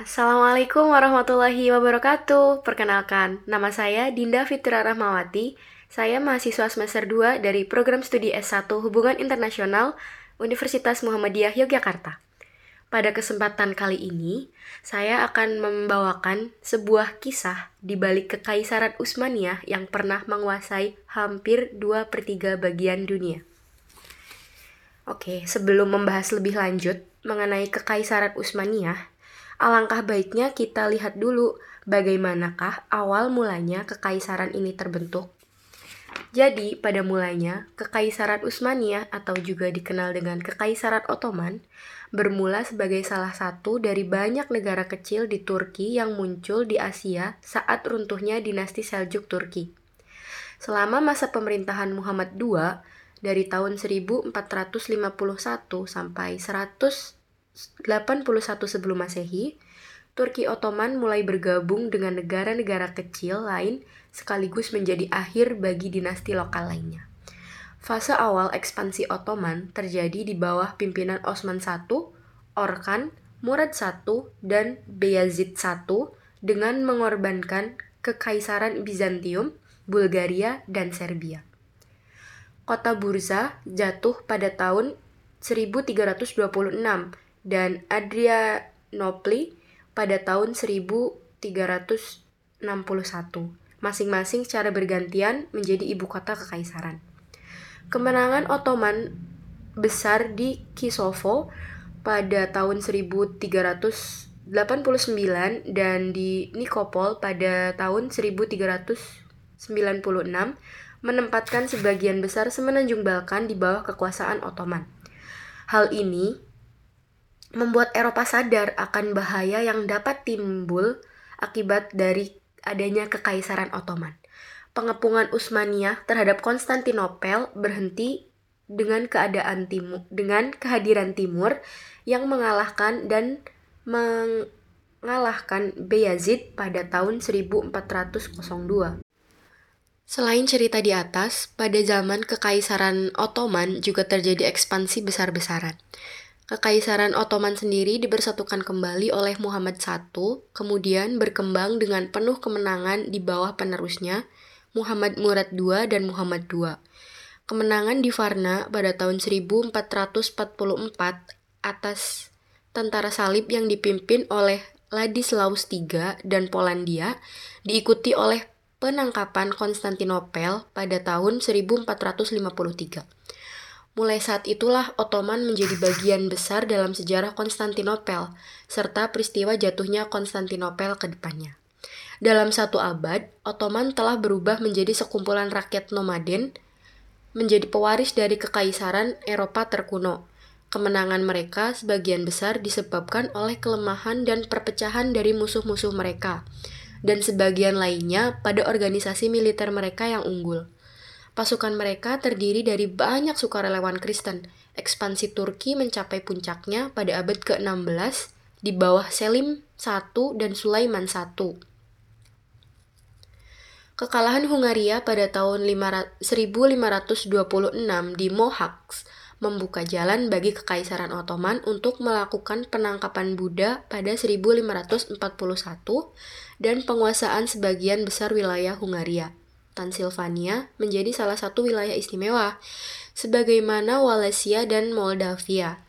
Assalamualaikum warahmatullahi wabarakatuh. Perkenalkan, nama saya Dinda Fitra Rahmawati. Saya mahasiswa semester 2 dari program studi S1 Hubungan Internasional Universitas Muhammadiyah Yogyakarta. Pada kesempatan kali ini, saya akan membawakan sebuah kisah di balik kekaisaran Utsmaniyah yang pernah menguasai hampir 2 per 3 bagian dunia. Oke, sebelum membahas lebih lanjut mengenai kekaisaran Utsmaniyah, Alangkah baiknya kita lihat dulu bagaimanakah awal mulanya kekaisaran ini terbentuk. Jadi, pada mulanya, Kekaisaran Utsmaniyah atau juga dikenal dengan Kekaisaran Ottoman bermula sebagai salah satu dari banyak negara kecil di Turki yang muncul di Asia saat runtuhnya dinasti Seljuk Turki. Selama masa pemerintahan Muhammad II dari tahun 1451 sampai 100 81 sebelum Masehi, Turki Ottoman mulai bergabung dengan negara-negara kecil lain sekaligus menjadi akhir bagi dinasti lokal lainnya. Fase awal ekspansi Ottoman terjadi di bawah pimpinan Osman I, Orkan, Murad I, dan Beyazid I dengan mengorbankan Kekaisaran Bizantium, Bulgaria, dan Serbia. Kota Bursa jatuh pada tahun 1326 dan Adrianopli pada tahun 1361. Masing-masing secara bergantian menjadi ibu kota kekaisaran. Kemenangan Ottoman besar di Kisovo pada tahun 1389 dan di Nikopol pada tahun 1396 menempatkan sebagian besar semenanjung Balkan di bawah kekuasaan Ottoman. Hal ini membuat Eropa sadar akan bahaya yang dapat timbul akibat dari adanya kekaisaran Ottoman. Pengepungan Utsmaniyah terhadap Konstantinopel berhenti dengan keadaan timur dengan kehadiran Timur yang mengalahkan dan mengalahkan Bayezid pada tahun 1402. Selain cerita di atas, pada zaman Kekaisaran Ottoman juga terjadi ekspansi besar-besaran. Kekaisaran Ottoman sendiri dipersatukan kembali oleh Muhammad I, kemudian berkembang dengan penuh kemenangan di bawah penerusnya, Muhammad Murad II dan Muhammad II. Kemenangan di Varna pada tahun 1444 atas tentara salib yang dipimpin oleh Ladislaus III dan Polandia diikuti oleh penangkapan Konstantinopel pada tahun 1453. Mulai saat itulah Ottoman menjadi bagian besar dalam sejarah Konstantinopel, serta peristiwa jatuhnya Konstantinopel ke depannya. Dalam satu abad, Ottoman telah berubah menjadi sekumpulan rakyat nomaden, menjadi pewaris dari kekaisaran Eropa terkuno. Kemenangan mereka sebagian besar disebabkan oleh kelemahan dan perpecahan dari musuh-musuh mereka, dan sebagian lainnya pada organisasi militer mereka yang unggul. Pasukan mereka terdiri dari banyak sukarelawan Kristen. Ekspansi Turki mencapai puncaknya pada abad ke-16 di bawah Selim I dan Sulaiman I. Kekalahan Hungaria pada tahun 1526 di Mohacs membuka jalan bagi Kekaisaran Ottoman untuk melakukan penangkapan Buddha pada 1541 dan penguasaan sebagian besar wilayah Hungaria. Transilvania menjadi salah satu wilayah istimewa, sebagaimana Wallachia dan Moldavia.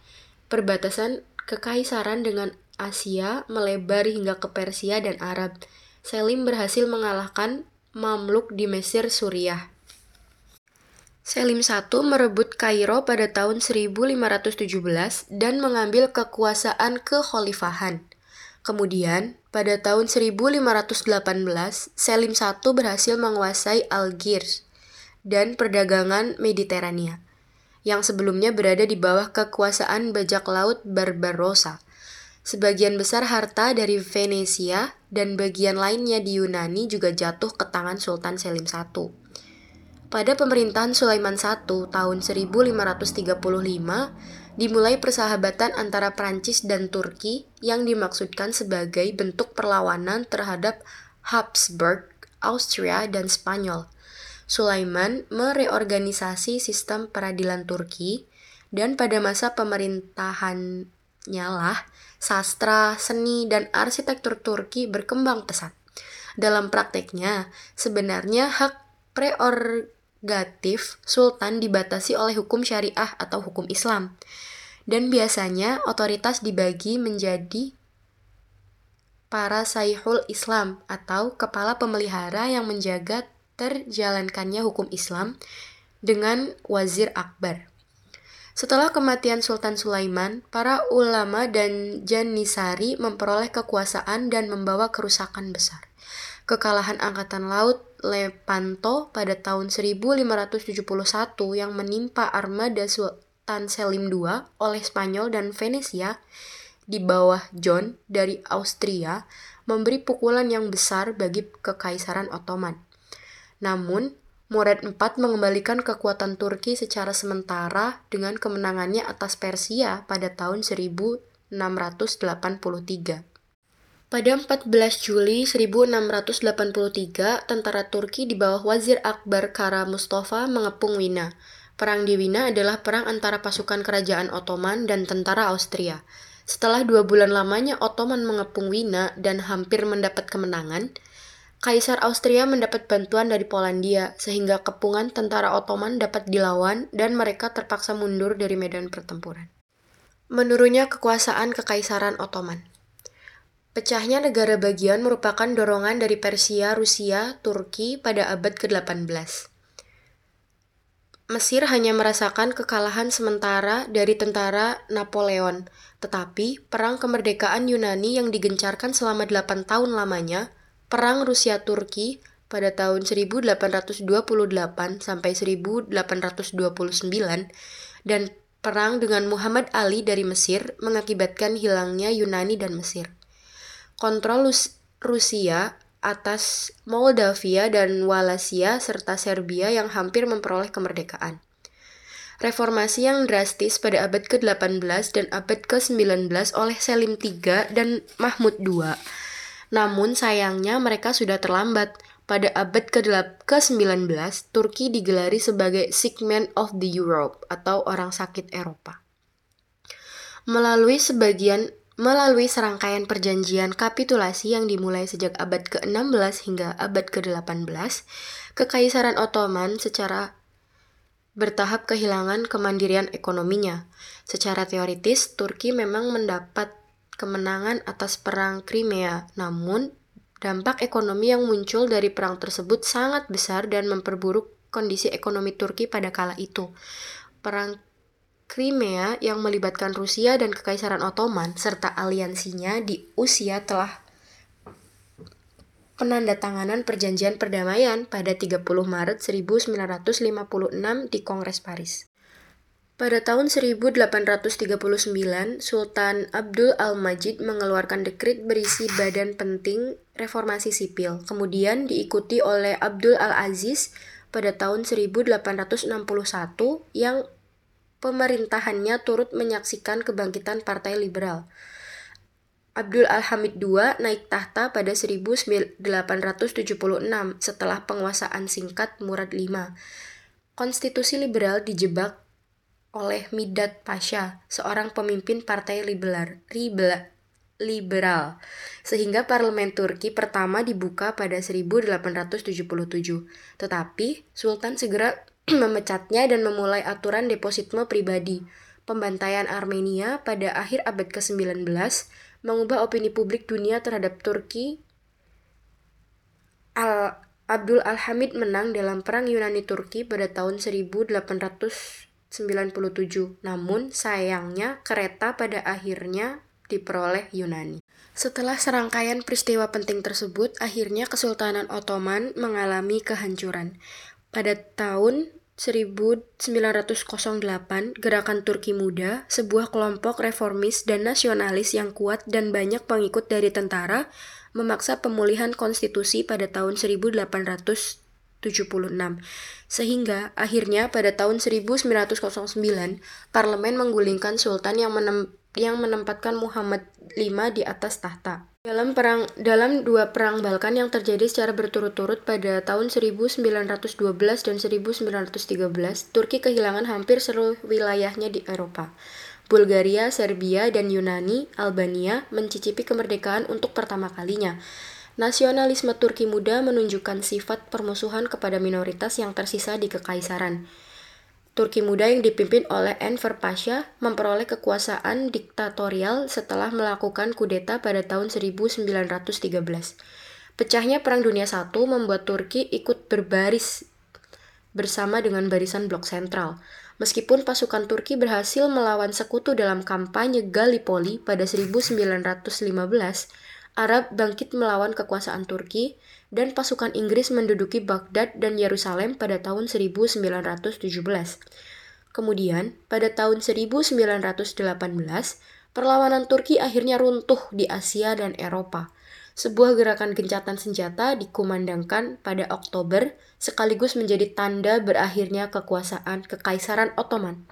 Perbatasan kekaisaran dengan Asia melebar hingga ke Persia dan Arab. Selim berhasil mengalahkan Mamluk di Mesir Suriah. Selim I merebut Kairo pada tahun 1517 dan mengambil kekuasaan kekhalifahan. Kemudian, pada tahun 1518, Selim I berhasil menguasai Algiers dan perdagangan Mediterania, yang sebelumnya berada di bawah kekuasaan bajak laut Barbarossa. Sebagian besar harta dari Venesia dan bagian lainnya di Yunani juga jatuh ke tangan Sultan Selim I. Pada pemerintahan Sulaiman I tahun 1535, dimulai persahabatan antara Prancis dan Turki yang dimaksudkan sebagai bentuk perlawanan terhadap Habsburg, Austria, dan Spanyol. Sulaiman mereorganisasi sistem peradilan Turki dan pada masa pemerintahan lah sastra, seni, dan arsitektur Turki berkembang pesat. Dalam prakteknya, sebenarnya hak prerogatif sultan dibatasi oleh hukum syariah atau hukum Islam. Dan biasanya otoritas dibagi menjadi para saihul Islam atau kepala pemelihara yang menjaga terjalankannya hukum Islam dengan wazir akbar. Setelah kematian Sultan Sulaiman, para ulama dan Janisari memperoleh kekuasaan dan membawa kerusakan besar. Kekalahan Angkatan Laut Lepanto pada tahun 1571 yang menimpa armada Sultan Selim II oleh Spanyol dan Venesia di bawah John dari Austria memberi pukulan yang besar bagi Kekaisaran Ottoman. Namun, Murad IV mengembalikan kekuatan Turki secara sementara dengan kemenangannya atas Persia pada tahun 1683. Pada 14 Juli 1683, tentara Turki di bawah Wazir Akbar Kara Mustafa mengepung Wina. Perang di Wina adalah perang antara pasukan kerajaan Ottoman dan tentara Austria. Setelah dua bulan lamanya Ottoman mengepung Wina dan hampir mendapat kemenangan, Kaisar Austria mendapat bantuan dari Polandia, sehingga kepungan tentara Ottoman dapat dilawan dan mereka terpaksa mundur dari medan pertempuran. Menurunnya kekuasaan Kekaisaran Ottoman. Pecahnya negara bagian merupakan dorongan dari Persia, Rusia, Turki pada abad ke-18. Mesir hanya merasakan kekalahan sementara dari tentara Napoleon, tetapi perang kemerdekaan Yunani yang digencarkan selama 8 tahun lamanya Perang Rusia-Turki pada tahun 1828 sampai 1829 dan perang dengan Muhammad Ali dari Mesir mengakibatkan hilangnya Yunani dan Mesir. Kontrol Rusia atas Moldavia dan Wallachia serta Serbia yang hampir memperoleh kemerdekaan. Reformasi yang drastis pada abad ke-18 dan abad ke-19 oleh Selim III dan Mahmud II namun sayangnya mereka sudah terlambat. Pada abad ke-19, Turki digelari sebagai Sick Man of the Europe atau orang sakit Eropa. Melalui sebagian melalui serangkaian perjanjian kapitulasi yang dimulai sejak abad ke-16 hingga abad ke-18, Kekaisaran Ottoman secara bertahap kehilangan kemandirian ekonominya. Secara teoritis, Turki memang mendapat kemenangan atas Perang Crimea, namun dampak ekonomi yang muncul dari perang tersebut sangat besar dan memperburuk kondisi ekonomi Turki pada kala itu. Perang Crimea yang melibatkan Rusia dan Kekaisaran Ottoman serta aliansinya di usia telah penandatanganan perjanjian perdamaian pada 30 Maret 1956 di Kongres Paris. Pada tahun 1839, Sultan Abdul Al-Majid mengeluarkan dekrit berisi badan penting reformasi sipil, kemudian diikuti oleh Abdul Al-Aziz pada tahun 1861 yang pemerintahannya turut menyaksikan kebangkitan Partai Liberal. Abdul Al-Hamid II naik tahta pada 1876 setelah penguasaan singkat Murad V. Konstitusi liberal dijebak oleh Midat Pasha, seorang pemimpin partai liberal, liberal, sehingga parlemen Turki pertama dibuka pada 1877. Tetapi Sultan segera memecatnya dan memulai aturan depositme pribadi. Pembantaian Armenia pada akhir abad ke-19 mengubah opini publik dunia terhadap Turki. Al Abdul Al-Hamid menang dalam perang Yunani-Turki pada tahun 1800 97. Namun sayangnya kereta pada akhirnya diperoleh Yunani. Setelah serangkaian peristiwa penting tersebut, akhirnya Kesultanan Ottoman mengalami kehancuran. Pada tahun 1908, Gerakan Turki Muda, sebuah kelompok reformis dan nasionalis yang kuat dan banyak pengikut dari tentara, memaksa pemulihan konstitusi pada tahun 1800 76. Sehingga akhirnya pada tahun 1909 parlemen menggulingkan sultan yang menem yang menempatkan Muhammad V di atas tahta. Dalam perang dalam dua perang Balkan yang terjadi secara berturut-turut pada tahun 1912 dan 1913, Turki kehilangan hampir seluruh wilayahnya di Eropa. Bulgaria, Serbia, dan Yunani, Albania mencicipi kemerdekaan untuk pertama kalinya. Nasionalisme Turki muda menunjukkan sifat permusuhan kepada minoritas yang tersisa di kekaisaran. Turki muda yang dipimpin oleh Enver Pasha memperoleh kekuasaan diktatorial setelah melakukan kudeta pada tahun 1913. Pecahnya Perang Dunia I membuat Turki ikut berbaris bersama dengan barisan blok sentral. Meskipun pasukan Turki berhasil melawan sekutu dalam kampanye Gallipoli pada 1915, Arab bangkit melawan kekuasaan Turki dan pasukan Inggris menduduki Baghdad dan Yerusalem pada tahun 1917. Kemudian, pada tahun 1918, perlawanan Turki akhirnya runtuh di Asia dan Eropa. Sebuah gerakan gencatan senjata dikumandangkan pada Oktober sekaligus menjadi tanda berakhirnya kekuasaan Kekaisaran Ottoman.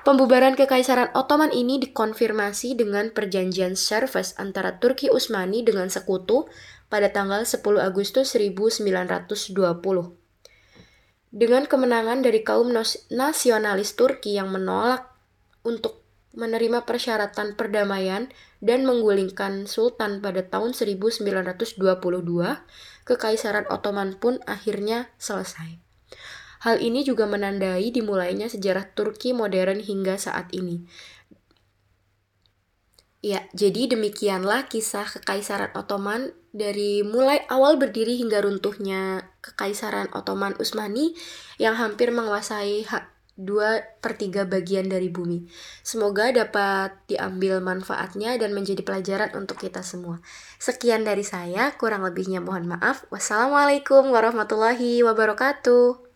Pembubaran Kekaisaran Ottoman ini dikonfirmasi dengan perjanjian Serves antara Turki Utsmani dengan sekutu pada tanggal 10 Agustus 1920. Dengan kemenangan dari kaum nasionalis Turki yang menolak untuk menerima persyaratan perdamaian dan menggulingkan sultan pada tahun 1922, Kekaisaran Ottoman pun akhirnya selesai. Hal ini juga menandai dimulainya sejarah Turki modern hingga saat ini. Ya, jadi demikianlah kisah Kekaisaran Ottoman dari mulai awal berdiri hingga runtuhnya Kekaisaran Ottoman Utsmani yang hampir menguasai hak dua per tiga bagian dari bumi. Semoga dapat diambil manfaatnya dan menjadi pelajaran untuk kita semua. Sekian dari saya, kurang lebihnya mohon maaf. Wassalamualaikum warahmatullahi wabarakatuh.